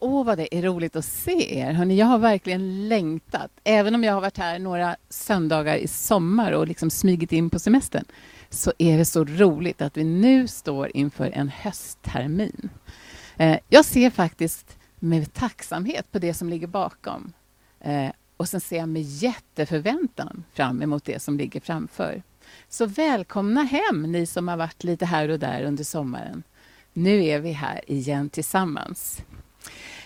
Åh, vad det är roligt att se er. Hörrni, jag har verkligen längtat. Även om jag har varit här några söndagar i sommar och liksom smygit in på semestern så är det så roligt att vi nu står inför en hösttermin. Eh, jag ser faktiskt med tacksamhet på det som ligger bakom. Eh, och sen ser jag med jätteförväntan fram emot det som ligger framför. Så välkomna hem ni som har varit lite här och där under sommaren. Nu är vi här igen tillsammans.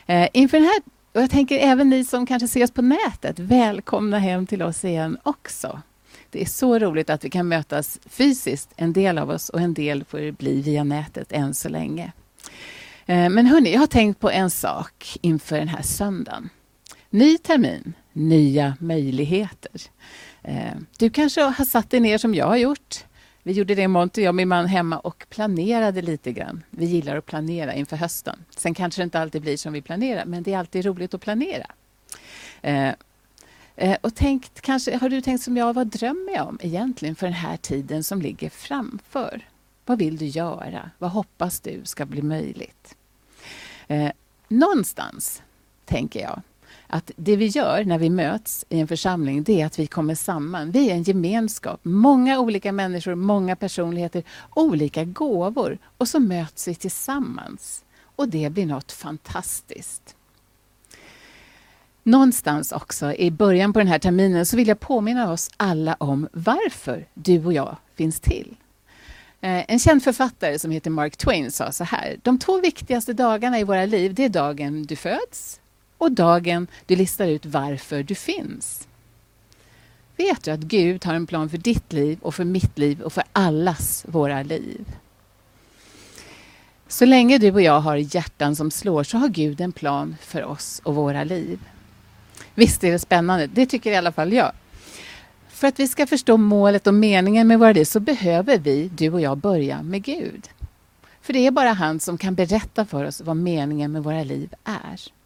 Eh, inför den här, och jag tänker även ni som kanske ses på nätet, välkomna hem till oss igen också. Det är så roligt att vi kan mötas fysiskt, en del av oss, och en del får det bli via nätet än så länge. Eh, men hörni, jag har tänkt på en sak inför den här söndagen. Ny termin, nya möjligheter. Eh, du kanske har satt dig ner som jag har gjort. Vi gjorde det imorgon, jag och min man hemma och planerade lite grann. Vi gillar att planera inför hösten. Sen kanske det inte alltid blir som vi planerar, men det är alltid roligt att planera. Eh, eh och tänkt, kanske har du tänkt som jag, vad drömmer jag om egentligen för den här tiden som ligger framför? Vad vill du göra? Vad hoppas du ska bli möjligt? Eh, någonstans, tänker jag, att det vi gör när vi möts i en församling, det är att vi kommer samman. Vi är en gemenskap, många olika människor, många personligheter, olika gåvor och så möts vi tillsammans. Och det blir något fantastiskt. Någonstans också i början på den här terminen så vill jag påminna oss alla om varför du och jag finns till. Eh, en känd författare som heter Mark Twain sa så här. De två viktigaste dagarna i våra liv, det är dagen du föds och dagen du listar ut varför du finns. Vet du att Gud har en plan för ditt liv och för mitt liv och för allas våra liv? Så länge du och jag har hjärtan som slår så har Gud en plan för oss och våra liv. Visst är det spännande? Det tycker i alla fall jag. För att vi ska förstå målet och meningen med våra liv så behöver vi, du och jag, börja med Gud. För det är bara han som kan berätta för oss vad meningen med våra liv är.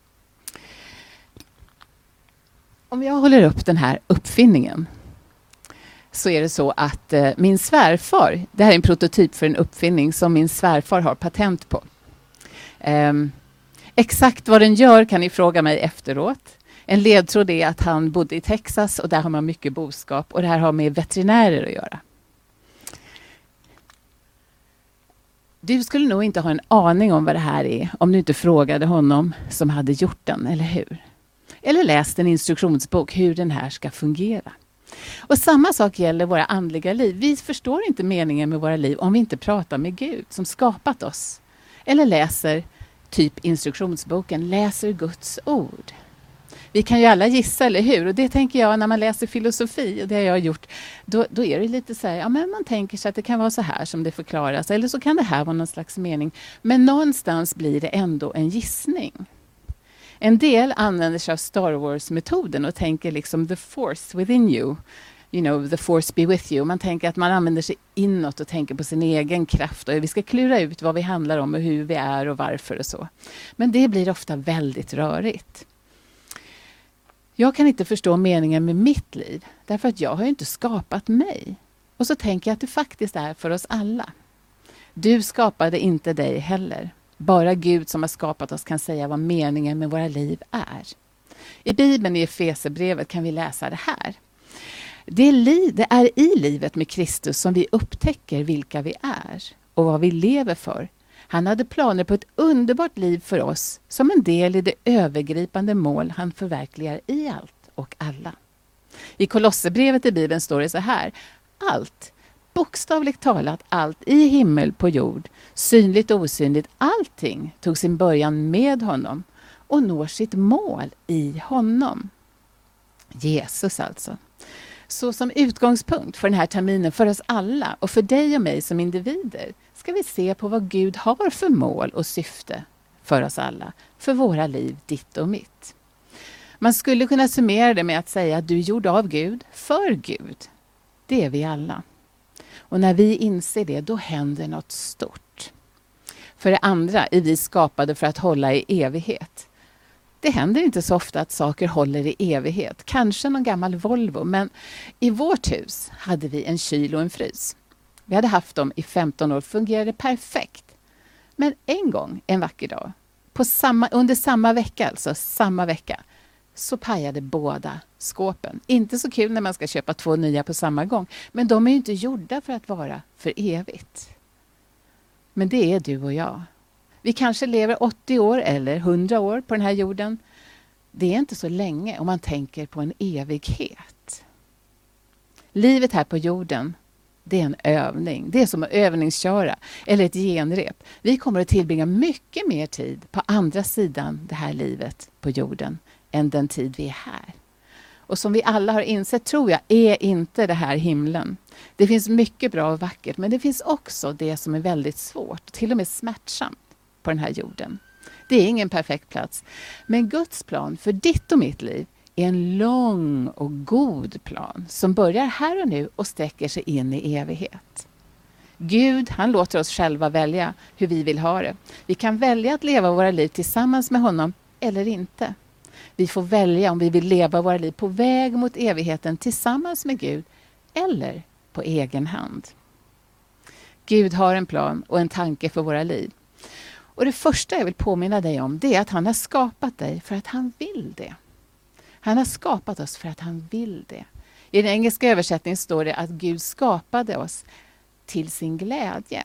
Om jag håller upp den här uppfinningen så är det så att eh, min svärfar, det här är en prototyp för en uppfinning som min svärfar har patent på. Eh, exakt vad den gör kan ni fråga mig efteråt. En ledtråd är att han bodde i Texas och där har man mycket boskap och det här har med veterinärer att göra. Du skulle nog inte ha en aning om vad det här är om du inte frågade honom som hade gjort den, eller hur? Eller läst en instruktionsbok hur den här ska fungera. Och samma sak gäller våra andliga liv. Vi förstår inte meningen med våra liv om vi inte pratar med Gud som skapat oss. Eller läser typ instruktionsboken, läser Guds ord. Vi kan ju alla gissa, eller hur? Och det tänker jag när man läser filosofi, och det har jag gjort, då, då är det lite så här, ja men man tänker sig att det kan vara så här som det förklaras, eller så kan det här vara någon slags mening. Men någonstans blir det ändå en gissning. En del använder sig av Star Wars-metoden och tänker liksom the force within you. You know, the force be with you. Man tänker att man använder sig inåt och tänker på sin egen kraft. Och vi ska klura ut vad vi handlar om och hur vi är och varför och så. Men det blir ofta väldigt rörigt. Jag kan inte förstå meningen med mitt liv, därför att jag har ju inte skapat mig. Och så tänker jag att det faktiskt är för oss alla. Du skapade inte dig heller. Bara Gud som har skapat oss kan säga vad meningen med våra liv är. I Bibeln i Efesebrevet kan vi läsa det här. Det är, li det är i livet med Kristus som vi upptäcker vilka vi är och vad vi lever för. Han hade planer på ett underbart liv för oss som en del i det övergripande mål han förverkligar i allt och alla. I Kolosserbrevet i Bibeln står det så här. Allt, bokstavligt talat allt i himmel på jord, synligt och osynligt, allting tog sin början med honom och når sitt mål i honom. Jesus alltså. Så som utgångspunkt för den här terminen för oss alla och för dig och mig som individer ska vi se på vad Gud har för mål och syfte för oss alla, för våra liv, ditt och mitt. Man skulle kunna summera det med att säga att du är gjord av Gud, för Gud. Det är vi alla. Och när vi inser det, då händer något stort. För det andra är vi skapade för att hålla i evighet. Det händer inte så ofta att saker håller i evighet. Kanske någon gammal Volvo, men i vårt hus hade vi en kyl och en frys. Vi hade haft dem i 15 år, fungerade perfekt. Men en gång, en vacker dag, På samma, under samma vecka, alltså samma vecka, så pajade båda skåpen. Inte så kul när man ska köpa två nya på samma gång, men de är ju inte gjorda för att vara för evigt. Men det är du och jag. Vi kanske lever 80 år eller 100 år på den här jorden. Det är inte så länge om man tänker på en evighet. Livet här på jorden, det är en övning. Det är som att övningsköra eller ett genrep. Vi kommer att tillbringa mycket mer tid på andra sidan det här livet på jorden än den tid vi är här. Och som vi alla har insett, tror jag, är inte det här himlen. Det finns mycket bra och vackert, men det finns också det som är väldigt svårt, till och med smärtsamt, på den här jorden. Det är ingen perfekt plats. Men Guds plan för ditt och mitt liv är en lång och god plan som börjar här och nu och sträcker sig in i evighet. Gud, han låter oss själva välja hur vi vill ha det. Vi kan välja att leva våra liv tillsammans med honom eller inte. Vi får välja om vi vill leva våra liv på väg mot evigheten tillsammans med Gud eller på egen hand. Gud har en plan och en tanke för våra liv. Och Det första jag vill påminna dig om det är att han har skapat dig för att han vill det. Han har skapat oss för att han vill det. I den engelska översättningen står det att Gud skapade oss till sin glädje.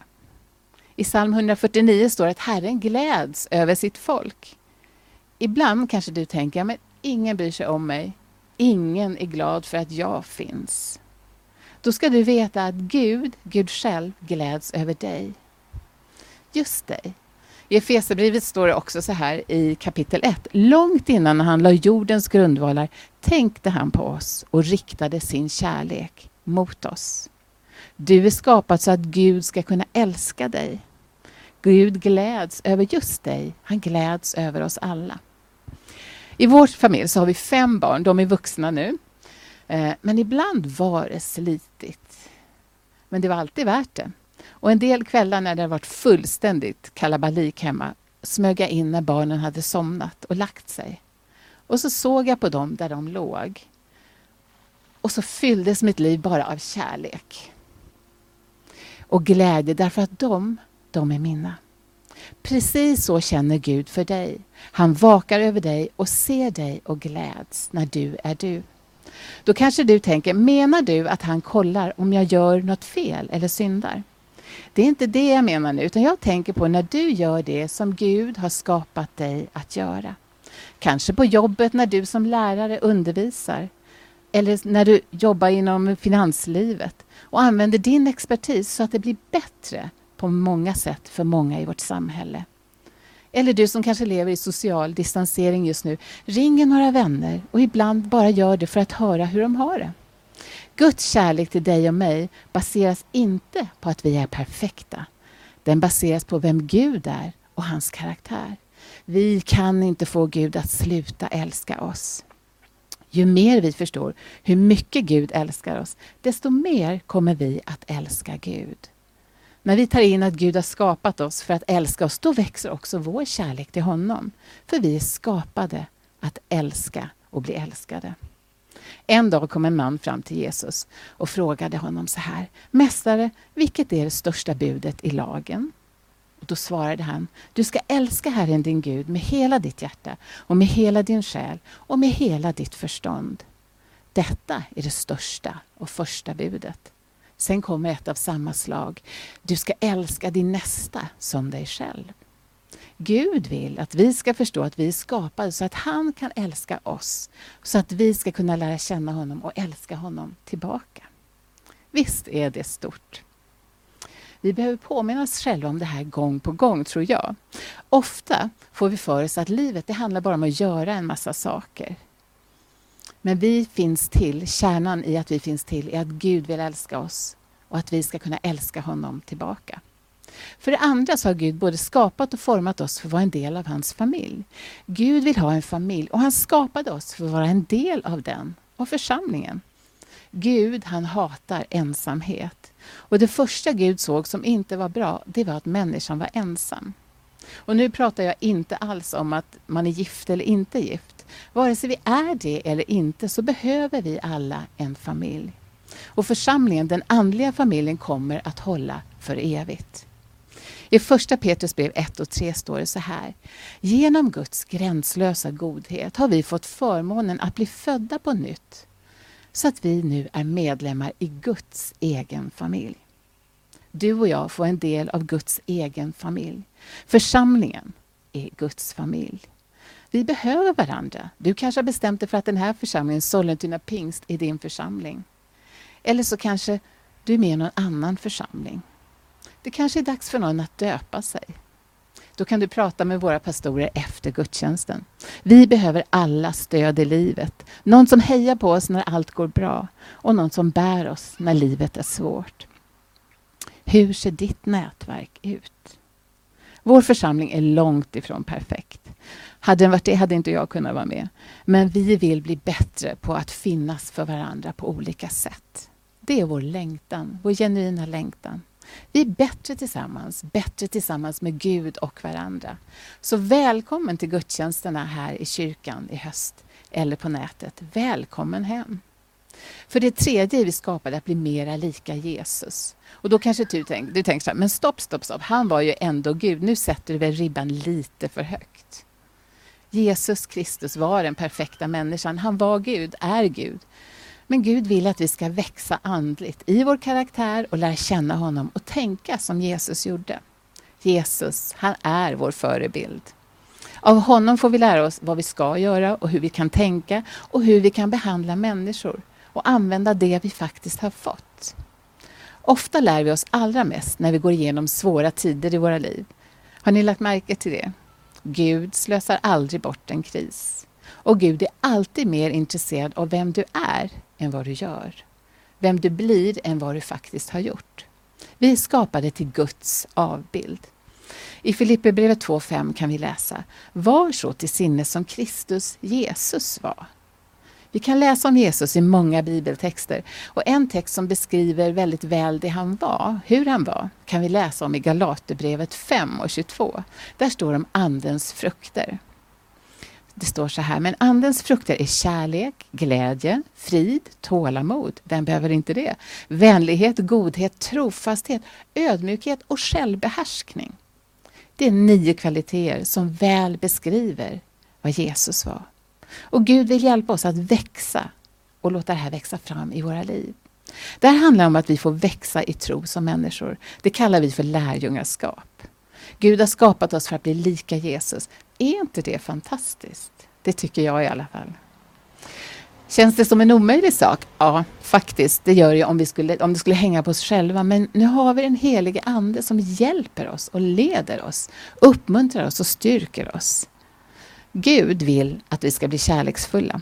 I psalm 149 står det att Herren gläds över sitt folk. Ibland kanske du tänker, men ingen bryr sig om mig. Ingen är glad för att jag finns. Då ska du veta att Gud, Gud själv, gläds över dig. Just dig. I Efesierbrevet står det också så här i kapitel 1. Långt innan han la jordens grundvalar tänkte han på oss och riktade sin kärlek mot oss. Du är skapad så att Gud ska kunna älska dig. Gud gläds över just dig. Han gläds över oss alla. I vår familj så har vi fem barn. De är vuxna nu. Eh, men ibland var det slitigt. Men det var alltid värt det. Och en del kvällar när det varit fullständigt kalabalik hemma smög jag in när barnen hade somnat och lagt sig. Och så såg jag på dem där de låg. Och så fylldes mitt liv bara av kärlek. Och glädje därför att de, de är mina. Precis så känner Gud för dig. Han vakar över dig och ser dig och gläds när du är du. Då kanske du tänker, menar du att han kollar om jag gör något fel eller syndar? Det är inte det jag menar nu, utan jag tänker på när du gör det som Gud har skapat dig att göra. Kanske på jobbet när du som lärare undervisar. Eller när du jobbar inom finanslivet och använder din expertis så att det blir bättre på många sätt för många i vårt samhälle. Eller du som kanske lever i social distansering just nu, ringer några vänner och ibland bara gör det för att höra hur de har det. Guds kärlek till dig och mig baseras inte på att vi är perfekta. Den baseras på vem Gud är och hans karaktär. Vi kan inte få Gud att sluta älska oss. Ju mer vi förstår hur mycket Gud älskar oss, desto mer kommer vi att älska Gud. När vi tar in att Gud har skapat oss för att älska oss, då växer också vår kärlek till honom. För vi är skapade att älska och bli älskade. En dag kom en man fram till Jesus och frågade honom så här. Mästare, vilket är det största budet i lagen? Och då svarade han, du ska älska Herren din Gud med hela ditt hjärta och med hela din själ och med hela ditt förstånd. Detta är det största och första budet. Sen kommer ett av samma slag. Du ska älska din nästa som dig själv. Gud vill att vi ska förstå att vi är skapade så att han kan älska oss. Så att vi ska kunna lära känna honom och älska honom tillbaka. Visst är det stort. Vi behöver påminna oss själva om det här gång på gång, tror jag. Ofta får vi för oss att livet det handlar bara om att göra en massa saker. Men vi finns till, kärnan i att vi finns till är att Gud vill älska oss och att vi ska kunna älska honom tillbaka. För det andra så har Gud både skapat och format oss för att vara en del av hans familj. Gud vill ha en familj och han skapade oss för att vara en del av den, och församlingen. Gud han hatar ensamhet. Och det första Gud såg som inte var bra, det var att människan var ensam. Och nu pratar jag inte alls om att man är gift eller inte gift. Vare sig vi är det eller inte så behöver vi alla en familj. Och församlingen, den andliga familjen, kommer att hålla för evigt. I första Petrus brev 1 och 3 står det så här. Genom Guds gränslösa godhet har vi fått förmånen att bli födda på nytt så att vi nu är medlemmar i Guds egen familj. Du och jag får en del av Guds egen familj. Församlingen är Guds familj. Vi behöver varandra. Du kanske har bestämt dig för att den här församlingen, Sollentuna pingst, är din församling. Eller så kanske du är med i någon annan församling. Det kanske är dags för någon att döpa sig. Då kan du prata med våra pastorer efter gudstjänsten. Vi behöver alla stöd i livet. Någon som hejar på oss när allt går bra och någon som bär oss när livet är svårt. Hur ser ditt nätverk ut? Vår församling är långt ifrån perfekt. Hade den varit det hade inte jag kunnat vara med. Men vi vill bli bättre på att finnas för varandra på olika sätt. Det är vår längtan, vår genuina längtan. Vi är bättre tillsammans, bättre tillsammans med Gud och varandra. Så välkommen till gudstjänsterna här i kyrkan i höst eller på nätet. Välkommen hem! För det tredje är vi skapade att bli mera lika Jesus. Och då kanske du, tänk, du tänker så här, men stopp, stopp, stopp, han var ju ändå Gud. Nu sätter du väl ribban lite för högt. Jesus Kristus var den perfekta människan. Han var Gud, är Gud. Men Gud vill att vi ska växa andligt i vår karaktär och lära känna honom och tänka som Jesus gjorde. Jesus, han är vår förebild. Av honom får vi lära oss vad vi ska göra och hur vi kan tänka och hur vi kan behandla människor och använda det vi faktiskt har fått. Ofta lär vi oss allra mest när vi går igenom svåra tider i våra liv. Har ni lagt märke till det? Gud slösar aldrig bort en kris. Och Gud är alltid mer intresserad av vem du är än vad du gör. Vem du blir än vad du faktiskt har gjort. Vi är skapade till Guds avbild. I Filipperbrevet 2.5 kan vi läsa Var så till sinne som Kristus Jesus var. Vi kan läsa om Jesus i många bibeltexter och en text som beskriver väldigt väl det han var, hur han var, kan vi läsa om i Galaterbrevet 5 och 22. Där står om Andens frukter. Det står så här, men Andens frukter är kärlek, glädje, frid, tålamod. Vem behöver inte det? Vänlighet, godhet, trofasthet, ödmjukhet och självbehärskning. Det är nio kvaliteter som väl beskriver vad Jesus var. Och Gud vill hjälpa oss att växa och låta det här växa fram i våra liv. Det här handlar om att vi får växa i tro som människor. Det kallar vi för lärjungaskap. Gud har skapat oss för att bli lika Jesus. Är inte det fantastiskt? Det tycker jag i alla fall. Känns det som en omöjlig sak? Ja, faktiskt. Det gör det om, vi skulle, om det skulle hänga på oss själva. Men nu har vi den helige Ande som hjälper oss och leder oss, uppmuntrar oss och styrker oss. Gud vill att vi ska bli kärleksfulla.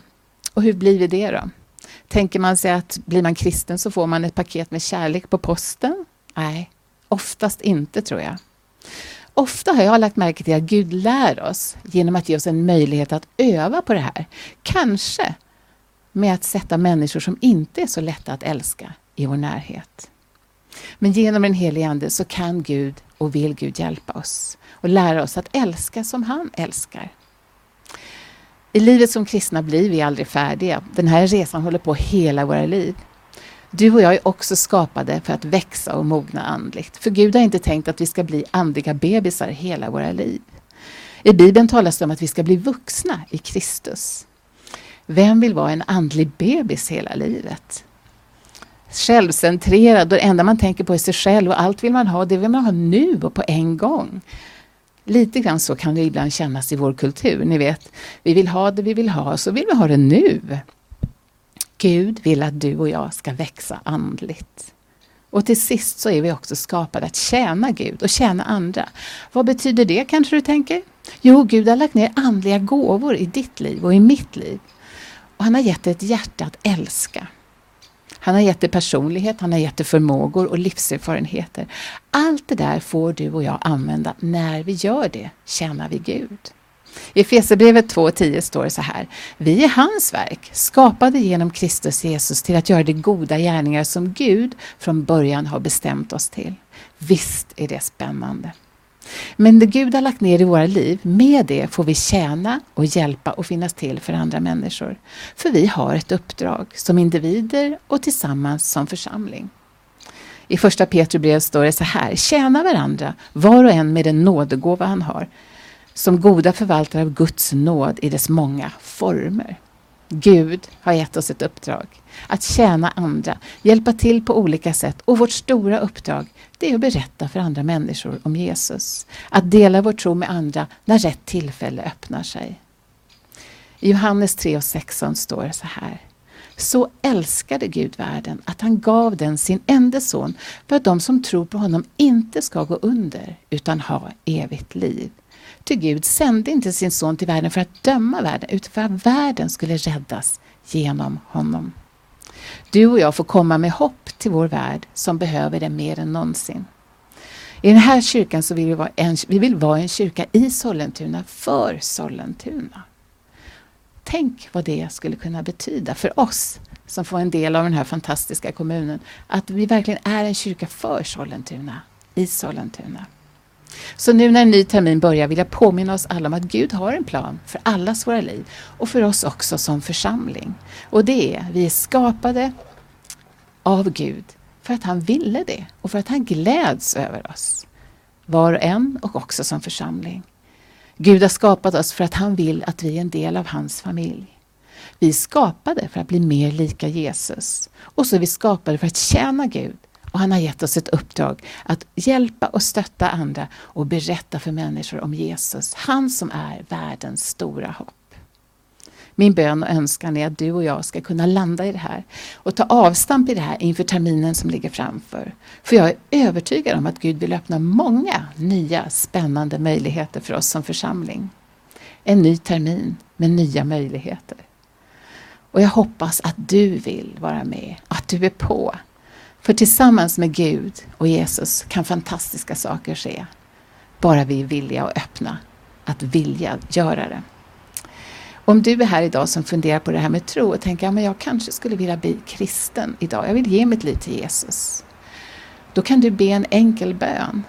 Och hur blir vi det då? Tänker man sig att blir man kristen så får man ett paket med kärlek på posten? Nej, oftast inte tror jag. Ofta har jag lagt märke till att Gud lär oss genom att ge oss en möjlighet att öva på det här. Kanske med att sätta människor som inte är så lätta att älska i vår närhet. Men genom den helige Ande så kan Gud och vill Gud hjälpa oss och lära oss att älska som han älskar. I livet som kristna blir vi aldrig färdiga. Den här resan håller på hela våra liv. Du och jag är också skapade för att växa och mogna andligt. För Gud har inte tänkt att vi ska bli andliga bebisar hela våra liv. I Bibeln talas det om att vi ska bli vuxna i Kristus. Vem vill vara en andlig bebis hela livet? Självcentrerad och det enda man tänker på är sig själv och allt vill man ha, det vill man ha nu och på en gång. Lite grann så kan det ibland kännas i vår kultur. Ni vet, vi vill ha det vi vill ha, så vill vi ha det nu. Gud vill att du och jag ska växa andligt. Och till sist så är vi också skapade att tjäna Gud och tjäna andra. Vad betyder det kanske du tänker? Jo, Gud har lagt ner andliga gåvor i ditt liv och i mitt liv. Och han har gett dig ett hjärta att älska. Han har gett dig personlighet, han har gett dig förmågor och livserfarenheter. Allt det där får du och jag använda när vi gör det, tjänar vi Gud. I Efesierbrevet 2.10 står det så här. Vi är hans verk, skapade genom Kristus Jesus till att göra de goda gärningar som Gud från början har bestämt oss till. Visst är det spännande. Men det Gud har lagt ner i våra liv, med det får vi tjäna och hjälpa och finnas till för andra människor. För vi har ett uppdrag som individer och tillsammans som församling. I första Petrus står det så här. Tjäna varandra, var och en med den nådegåva han har. Som goda förvaltare av Guds nåd i dess många former. Gud har gett oss ett uppdrag. Att tjäna andra, hjälpa till på olika sätt. Och vårt stora uppdrag det är att berätta för andra människor om Jesus. Att dela vår tro med andra när rätt tillfälle öppnar sig. I Johannes 3 och 16 står det så här. Så älskade Gud världen att han gav den sin enda son för att de som tror på honom inte ska gå under utan ha evigt liv. Ty Gud sände inte sin son till världen för att döma världen utan för att världen skulle räddas genom honom. Du och jag får komma med hopp till vår värld som behöver det mer än någonsin. I den här kyrkan så vill vi vara en, vi vill vara en kyrka i Sollentuna för Sollentuna. Tänk vad det skulle kunna betyda för oss som får en del av den här fantastiska kommunen. Att vi verkligen är en kyrka för Sollentuna, i Sollentuna. Så nu när en ny termin börjar vill jag påminna oss alla om att Gud har en plan för allas våra liv och för oss också som församling. Och det är, vi är skapade av Gud för att han ville det och för att han gläds över oss. Var och en och också som församling. Gud har skapat oss för att han vill att vi är en del av hans familj. Vi är skapade för att bli mer lika Jesus. Och så är vi skapade för att tjäna Gud. Och han har gett oss ett uppdrag att hjälpa och stötta andra och berätta för människor om Jesus. Han som är världens stora hopp. Min bön och önskan är att du och jag ska kunna landa i det här och ta avstamp i det här inför terminen som ligger framför. För jag är övertygad om att Gud vill öppna många nya spännande möjligheter för oss som församling. En ny termin med nya möjligheter. Och jag hoppas att du vill vara med, att du är på. För tillsammans med Gud och Jesus kan fantastiska saker ske. Bara vi är villiga och öppna att vilja göra det. Om du är här idag som funderar på det här med tro och tänker att ja, jag kanske skulle vilja bli kristen idag, jag vill ge mitt liv till Jesus. Då kan du be en enkel bön.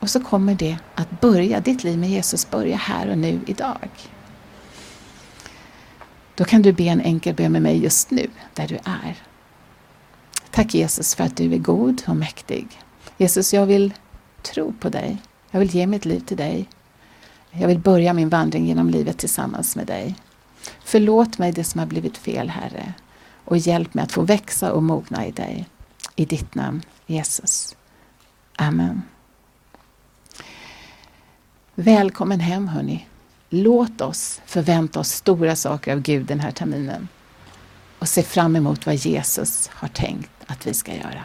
Och så kommer det att börja, ditt liv med Jesus börja här och nu idag. Då kan du be en enkel bön med mig just nu, där du är. Tack Jesus för att du är god och mäktig. Jesus, jag vill tro på dig. Jag vill ge mitt liv till dig. Jag vill börja min vandring genom livet tillsammans med dig. Förlåt mig det som har blivit fel, Herre, och hjälp mig att få växa och mogna i dig. I ditt namn, Jesus. Amen. Välkommen hem, hörni. Låt oss förvänta oss stora saker av Gud den här terminen och se fram emot vad Jesus har tänkt att vi ska göra.